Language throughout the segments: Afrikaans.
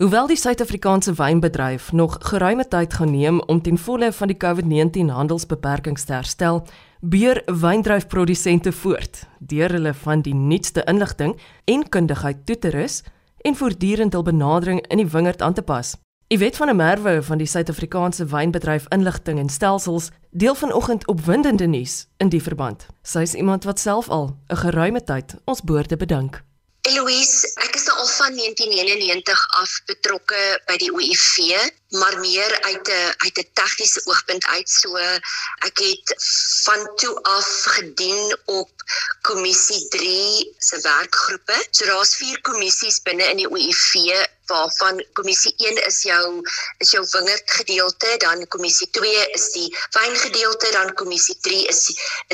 Hoewel die Suid-Afrikaanse wynbedryf nog geruime tyd gaan neem om ten volle van die COVID-19 handelsbeperkings te herstel, beur wyndryfprodusente voort deur hulle van die nuutste inligting en kundigheid toe te rus en voortdurend hul benadering in die wingerd aan te pas. Iwet van der Merwe van die Suid-Afrikaanse Wynbedryf Inligting en Stelsels deel vanoggend opwindende nuus in die verband. Sy is iemand wat self al 'n geruime tyd ons boorde bedank. Eloise, ek is nou al van 1999 af betrokke by die OIV, maar meer uit 'n uit 'n tegniese oogpunt uit. So ek het van toe af gedien op kommissie 3 se werkgroepe. So daar's 4 kommissies binne in die OIV waarvan kommissie 1 is jou is jou wingerd gedeelte, dan kommissie 2 is die wyn gedeelte, dan kommissie 3 is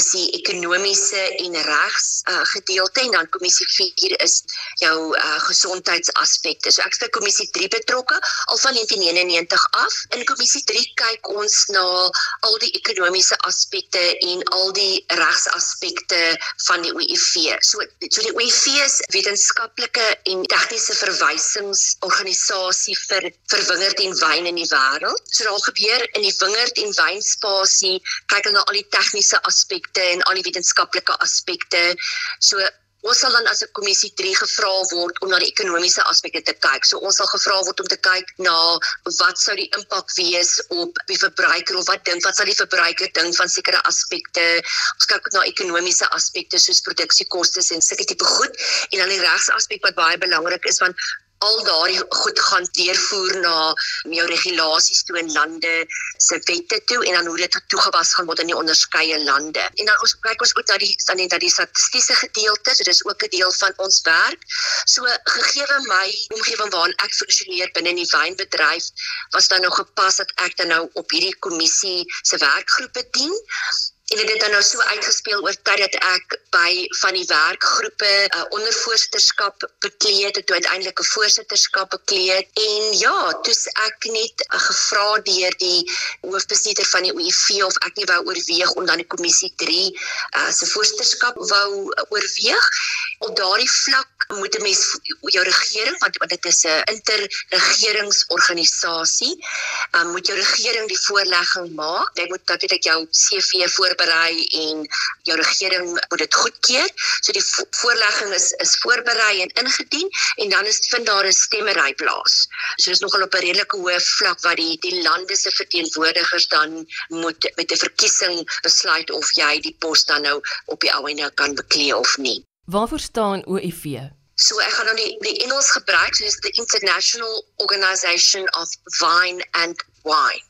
is die ekonomiese en regs uh, gedeelte en dan kommissie 4 is jou uh, gesondheidsaspekte. So ek is by kommissie 3 betrokke al van 1999 af. In kommissie 3 kyk ons na al die ekonomiese aspekte en al die regsaspekte van die OIV. So so die OIV is wetenskaplike en tegniese verwysings organisasie vir vir wingerd en wyn in die wêreld. So daar gebeur in die wingerd en wynspasie kyk hulle na al die tegniese aspekte en al die wetenskaplike aspekte. So ons sal dan as 'n kommissie 3 gevra word om na die ekonomiese aspekte te kyk. So ons sal gevra word om te kyk na wat sou die impak wees op die verbruiker of wat dink wat sal die verbruiker dink van sekere aspekte. Ons kyk na ekonomiese aspekte soos produksiekoste en sulke tipe goed en dan die regsaspek wat baie belangrik is want al daardie goed gaan deurvoer na jou regulasies toe in lande se wette toe en dan hoe dit toegepas gaan word in die onderskeie lande. En dan ons kyk ons ook na die dan net dat die statistiese gedeelte, so dis ook 'n deel van ons werk. So gegee my omgewing waarin ek funksioneer binne in die wynbedryf, was dan nou gepas dat ek dan nou op hierdie kommissie se werkgroepe dien en dit het dan nou so uitgespeel oor tyd dat ek by van die werkgroepe 'n uh, ondervoorsitterskap bekleed het, toe uiteindelik 'n voorsitterskap bekleed. En ja, toe's ek net uh, gevra deur die hoofbestuurder van die OIV of ek nie wou oorweeg om dan die kommissie 3 uh, se voorsitterskap wou uh, oorweeg. Op daardie vlak moet 'n mens jou regering want want dit is 'n interregeringsorganisasie um, moet jou regering die voorlegging maak. Jy moet natuurlik jou CV voorberei en jou regering moet dit goedkeur so die vo voorlegging is is voorberei en ingedien en dan is vind daar 'n stemmery plaas so dis nogal op 'n redelike hoë vlak wat die die lande se verteenwoordigers dan moet met 'n verkiesing besluit of jy die pos dan nou op die ou en kan beklee of nie Waarvoor staan OIV? So ek gaan nou die die Engels gebruik, so dis the International Organization of Wine and Wine.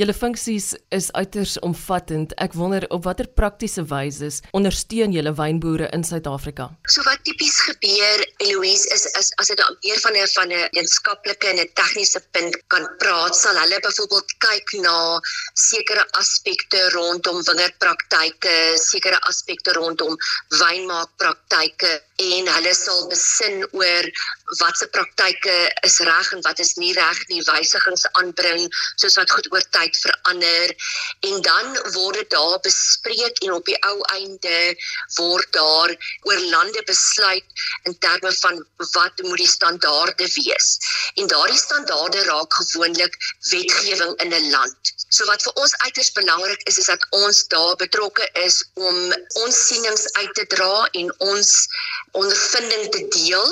Julle funksies is uiters omvattend. Ek wonder op watter praktiese wyse ondersteun julle wynboere in Suid-Afrika? So wat tipies gebeur, Eloise, is, is as dit meer van 'n van 'n wetenskaplike en 'n tegniese punt kan praat, sal hulle byvoorbeeld kyk na sekere aspekte rondom wingerdpraktyke, sekere aspekte rondom wynmaakpraktyke en hulle sal besin oor watse praktyke is reg en wat is nie reg nie, wysigings aanbring soos wat goed oor tyd verander en dan word dit daar bespreek en op die ou einde word daar oor lande besluit in terme van wat moet die standaarde wees. En daardie standaarde raak gewoonlik wetgewing in 'n land. So wat vir ons uiters belangrik is is dat ons daar betrokke is om ons sienings uit te dra en ons ondervinding te deel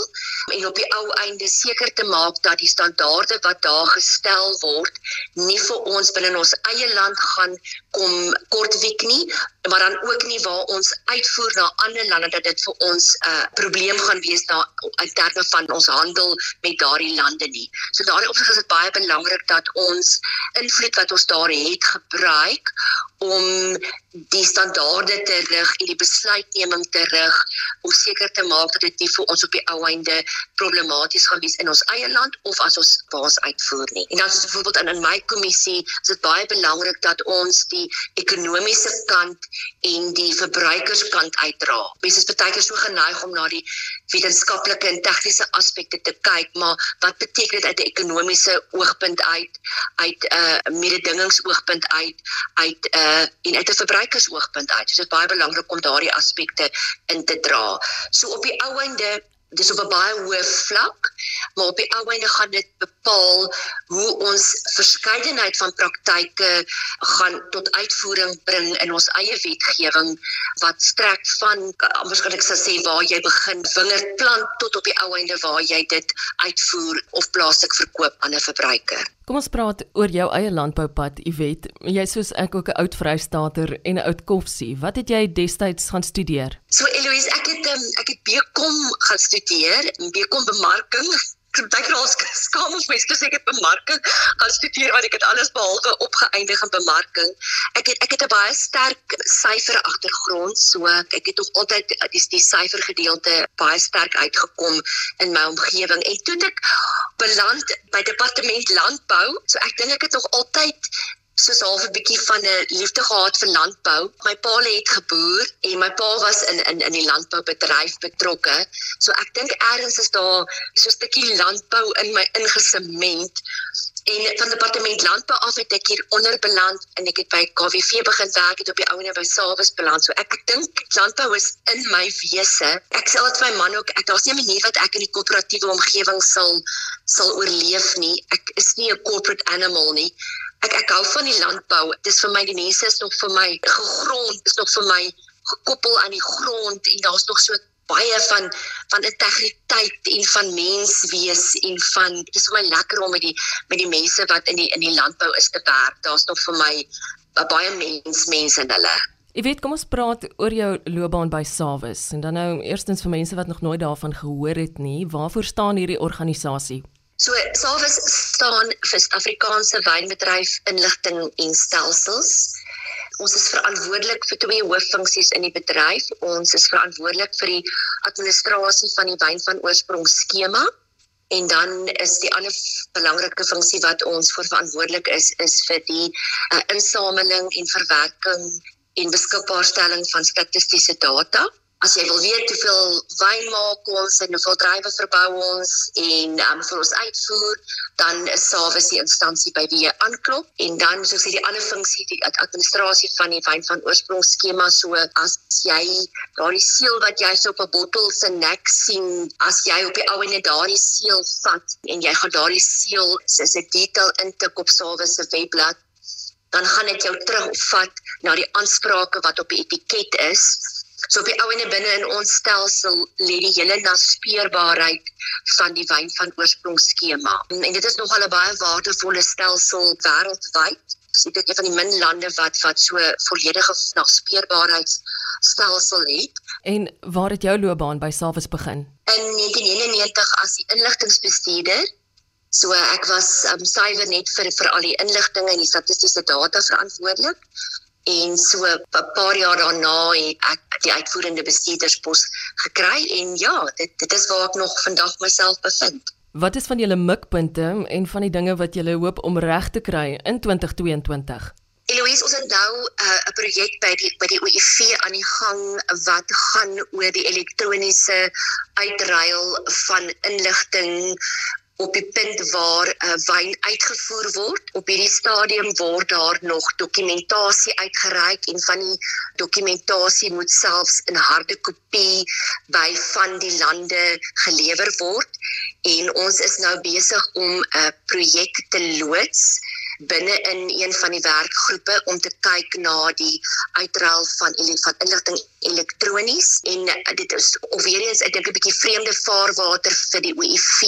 en op die ou einde seker te maak dat die standaarde wat daar gestel word nie vir ons binne ons eie land gaan kom kortwiek nie maar dan ook nie waar ons uitvoer na ander lande dat dit vir ons 'n uh, probleem gaan wees na in terme van ons handel met daardie lande nie. So daardie opsig is dit baie belangrik dat ons invloed wat ons daar het gebruik om die standaarde te rig en die besluitneming te rig om seker te maak dat dit nie vir ons op die ou einde problematies gaan wees in ons eie land of as ons baas uitvoer nie. En dan is byvoorbeeld in, in my kommissie is dit baie belangrik dat ons die ekonomiese kant en die verbruikerskant uitdra. Mense is baie keer so geneig om na die wetenskaplike en tegniese aspekte te kyk, maar wat beteken dit uit 'n ekonomiese oogpunt uit, uit 'n uh, mededingingsoogpunt uit, uit 'n uh, en uit 'n verbruikersoogpunt uit. So dit is baie belangrik om daardie aspekte in te dra. So op die ou einde dis op 'n baie hoë vlak, maar op die ou einde gaan dit bepaal hoe ons verskeidenheid van praktyke gaan tot uitvoering bring in ons eie wetgewing wat strek van anders kan ek sê waar jy begin wingerd plant tot op die ou einde waar jy dit uitvoer of plaaslik verkoop aan 'n verbruiker. Kom ons praat oor jou eie landboupad, Iwet. Jy soos ek ook 'n oud Vrystater en 'n oud Koffsie. Wat het jy destyds gaan studeer? So Eloise, ek het um, ek het BCom gaan studeer, BCom bemarking dink ek raak skaam of mens gesê ek het bemarking gaan studeer want ek het alles behalwe opgeëindig in bemarking. Ek het ek het 'n baie sterk syfer agtergrond, so ek het altyd die die syfer gedeelte baie sterk uitgekom in my omgewing. En toe ek beland by departement landbou, so ek dink ek het nog altyd soos half 'n bietjie van 'n liefde gehad vir landbou. My pa het geboer en my pa was in in in die landboubedryf betrokke. So ek dink eers is daar so 'n stukkie landbou in my ingesement. En van departement landbou af het ek hier onder beland en ek het by KWV begin werk het op die ouene by Salwes beland. So ek ek dink landbou is in my wese. Ek sê dit vir my man ook, ek daar's nie 'n manier wat ek in die koöperatiewe omgewing sal sal oorleef nie. Ek is nie 'n corporate animal nie ek ek hou van die landbou. Dit is vir my die mense is nog vir my gegrond, is nog vir my gekoppel aan die grond en daar's nog so baie van van integriteit en van menswees en van dis vir my lekker om met die met die mense wat in die in die landbou is te werk. Daar's nog vir my baie mens mense in hulle. Ek weet kom ons praat oor jou loopbaan by Sawis en dan nou eerstens vir mense wat nog nooit daarvan gehoor het nie, waarvoor staan hierdie organisasie? So Salwes staan vir Suid-Afrikaanse wynbedryf inligting en stelsels. Ons is verantwoordelik vir twee hooffunksies in die bedryf. Ons is verantwoordelik vir die administrasie van die wyn van oorsprong skema en dan is die ander belangrike funksie wat ons vir verantwoordelik is is vir die uh, insameling en verwerking en beskikbaarstelling van statistiese data as jy wil weet hoeveel wyn maak ons en hoeveel druiwe verbou ons en um, vir ons uitvoer, dan is Sawis die instansie by wie jy aanklop. En dan soos jy die ander funksie die administrasie van die wyn van oorsprong skema so as jy daardie seël wat jy so op 'n bottel se nek sien, as jy op die ou en daardie seël vat en jy gaan daardie seël soos 'n detail intik op Sawis se webblad dan gaan dit jou terugvat na die aansprake wat op die etiket is So op die ouene binne in ons stelsel lê die hele naspeurbaarheid van die wyn van oorsprong skema. En dit is nogal 'n baie waardevolle stelsel wêreldwyd. Dit is een van die min lande wat wat so volledige naspeurbaarheidsstelsel het. En waar het jou loopbaan by Savas begin? In 1991 as die inligtingbestuurder. So ek was um, suiwer net vir vir al die inligting en die statistiese data verantwoordelik en so 'n paar jaar daarna het ek die uitvoerende bestuurderspos gekry en ja, dit dit is waar ek nog vandag myself bevind. Wat is van julle mikpunte en van die dinge wat julle hoop om reg te kry in 2022? Eloise, ons het nou uh, 'n uh, projek by die by die OIV aan die gang wat gaan oor die elektroniese uitruil van inligting op die punt waar uh, wyn uitgevoer word. Op hierdie stadium word daar nog dokumentasie uitgereik en van die dokumentasie moet selfs in harde kopie by van die lande gelewer word. En ons is nou besig om 'n uh, projek te loods binne in een van die werkgroepe om te kyk na die uitruil van van inligting elektronies en uh, dit is of weer eens ek dink 'n bietjie vreemde vaarwater vir die OIV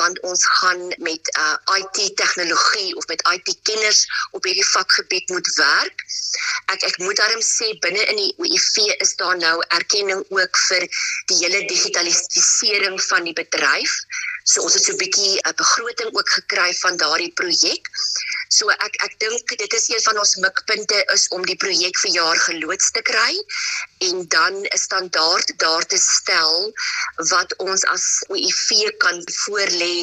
want ons gaan met uh, IT tegnologie of met IT kenners op hierdie vakgebied moet werk. Ek ek moet daarom sê binne in die OIV is daar nou erkenning ook vir die hele digitalisering van die bedryf. So ons het so 'n bietjie 'n begroting ook gekry van daardie projek. So ek ek dink dit is een van ons mikpunte is om die projek vir jaar geloods te kry en dan 'n standaard daar te stel wat ons as OIV kan voorlê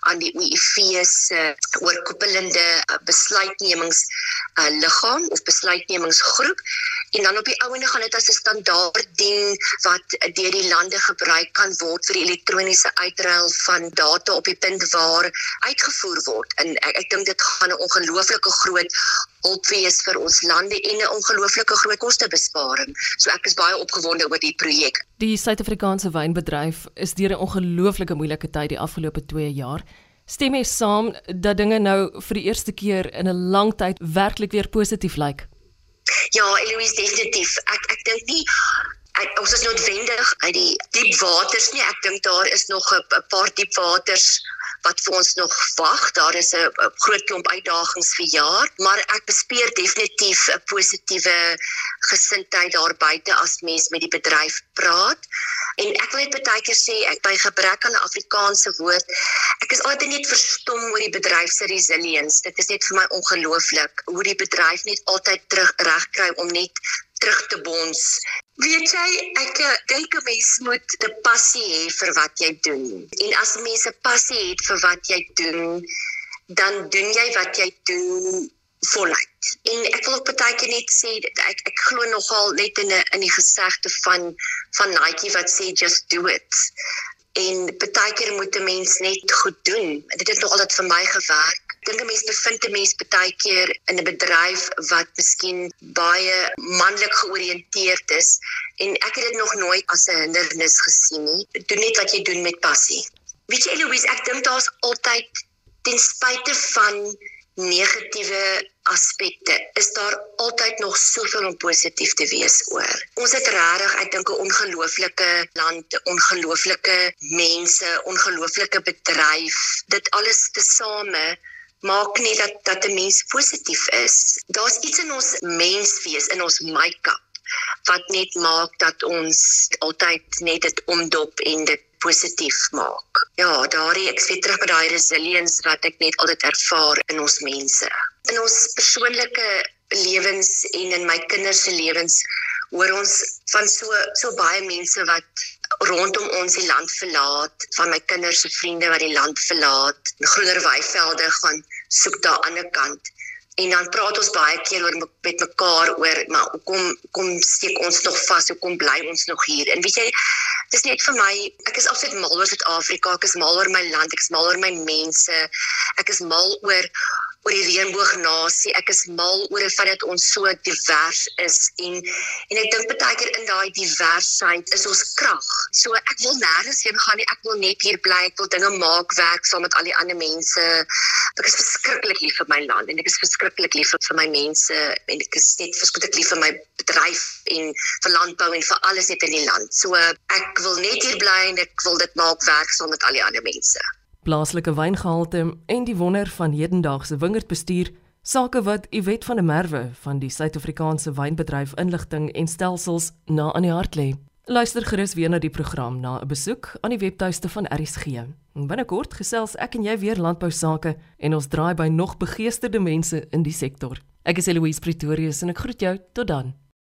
aan die OIV se oorkoepelende uh, besluitnemings uh, liggaam of besluitnemingsgroep. En dan op die ouene gaan dit as 'n standaard dien wat deur die lande gebruik kan word vir die elektroniese uitruil van data op die punt waar uitgevoer word. En ek, ek dink dit gaan 'n ongelooflike groot hulp wees vir ons lande en 'n ongelooflike groot kostebesparing. So ek is baie opgewonde oor die projek. Die Suid-Afrikaanse wynbedryf is deur 'n ongelooflike moeilike tyd die afgelope 2 jaar. Stem jy saam dat dinge nou vir die eerste keer in 'n lang tyd werklik weer positief lyk? Ja, Eloise definitief. Ek ek dink nie ek, ons is noodwendig uit die diep waters nie. Ek dink daar is nog 'n paar diep waters wat vir ons nog wag. Daar is 'n groot klomp uitdagings vir jaar, maar ek bespeer definitief 'n positiewe gesindheid daar buite as mens met die bedryf praat. En ek wil net baie keer sê ek by gebrek aan 'n Afrikaanse woord, ek is altyd net verstom oor die bedryf se resilience. Dit is net vir my ongelooflik hoe die bedryf net altyd terug regkry om net terug te bons. Weet jy, ek eh, dink 'n mens moet 'n passie hê vir wat jy doen. En as mense passie het vir wat jy doen, dan doen jy wat jy doen voluit. En ek wil ook baie keer net sê dat ek ek glo nogal net in 'n in die gesegde van van Nike wat sê just do it. En baie keer moet 'n mens net goed doen. Dit het nog altyd vir my gewerk dink 'n mens bevind 'n mens baie keer in 'n bedryf wat miskien baie manlik georiënteerd is en ek het dit nog nooit as 'n hindernis gesien nie. Doen net wat jy doen met passie. Weet jy Louise, ek dink daar's altyd ten spyte van negatiewe aspekte is daar altyd nog soveel om positief te wees oor. Ons het regtig, ek dink 'n ongelooflike land, ongelooflike mense, ongelooflike bedryf. Dit alles tesame maak nie dat dat 'n mens positief is. Daar's iets in ons menswees, in ons make-up wat net maak dat ons altyd net dit omdop en dit positief maak. Ja, daardie ek sê terug by daai resilience wat ek net altyd ervaar in ons mense. In ons persoonlike lewens en in my kinders se lewens hoor ons van so so baie mense wat rondom ons die land verlaat, van my kinders se vriende wat die land verlaat, groener weivelde gaan soek daar aan die ander kant. En dan praat ons baie keer oor met mekaar oor maar hoekom kom steek ons nog vas? Hoekom bly ons nog hier? En weet jy, dis net vir my, ek is absoluut mal oor Suid-Afrika, ek is mal oor my land, ek is mal oor my mense. Ek is mal oor oor die reënboognasie. Ek is mal oor die feit dat ons so divers is en en ek dink baie keer in daai diversiteit is ons krag. So ek wil nêrens heen gaan nie. Ek wil net hier bly. Ek wil dinge maak, werk saam met al die ander mense. Ek is verskriklik lief vir my land en ek is verskriklik lief vir my mense en ek is net verskriklik lief vir my bedryf en vir landbou en vir alles net in die land. So ek wil net hier bly en ek wil dit maak werk saam met al die ander mense plaaslike wyngehalte en die wonder van hedendaagse wingerdbestuur, sake wat Iwet van der Merwe van die Suid-Afrikaanse Wynbedryf Inligting en Stelsels na aan die hart lê. Luister gerus weer na die program na 'n besoek aan die webtuiste van RSG. Binnekort gesels ek en jy weer landbou sake en ons draai by nog begeesterde mense in die sektor. Ek is Eloise Pretorius en ek groet jou tot dan.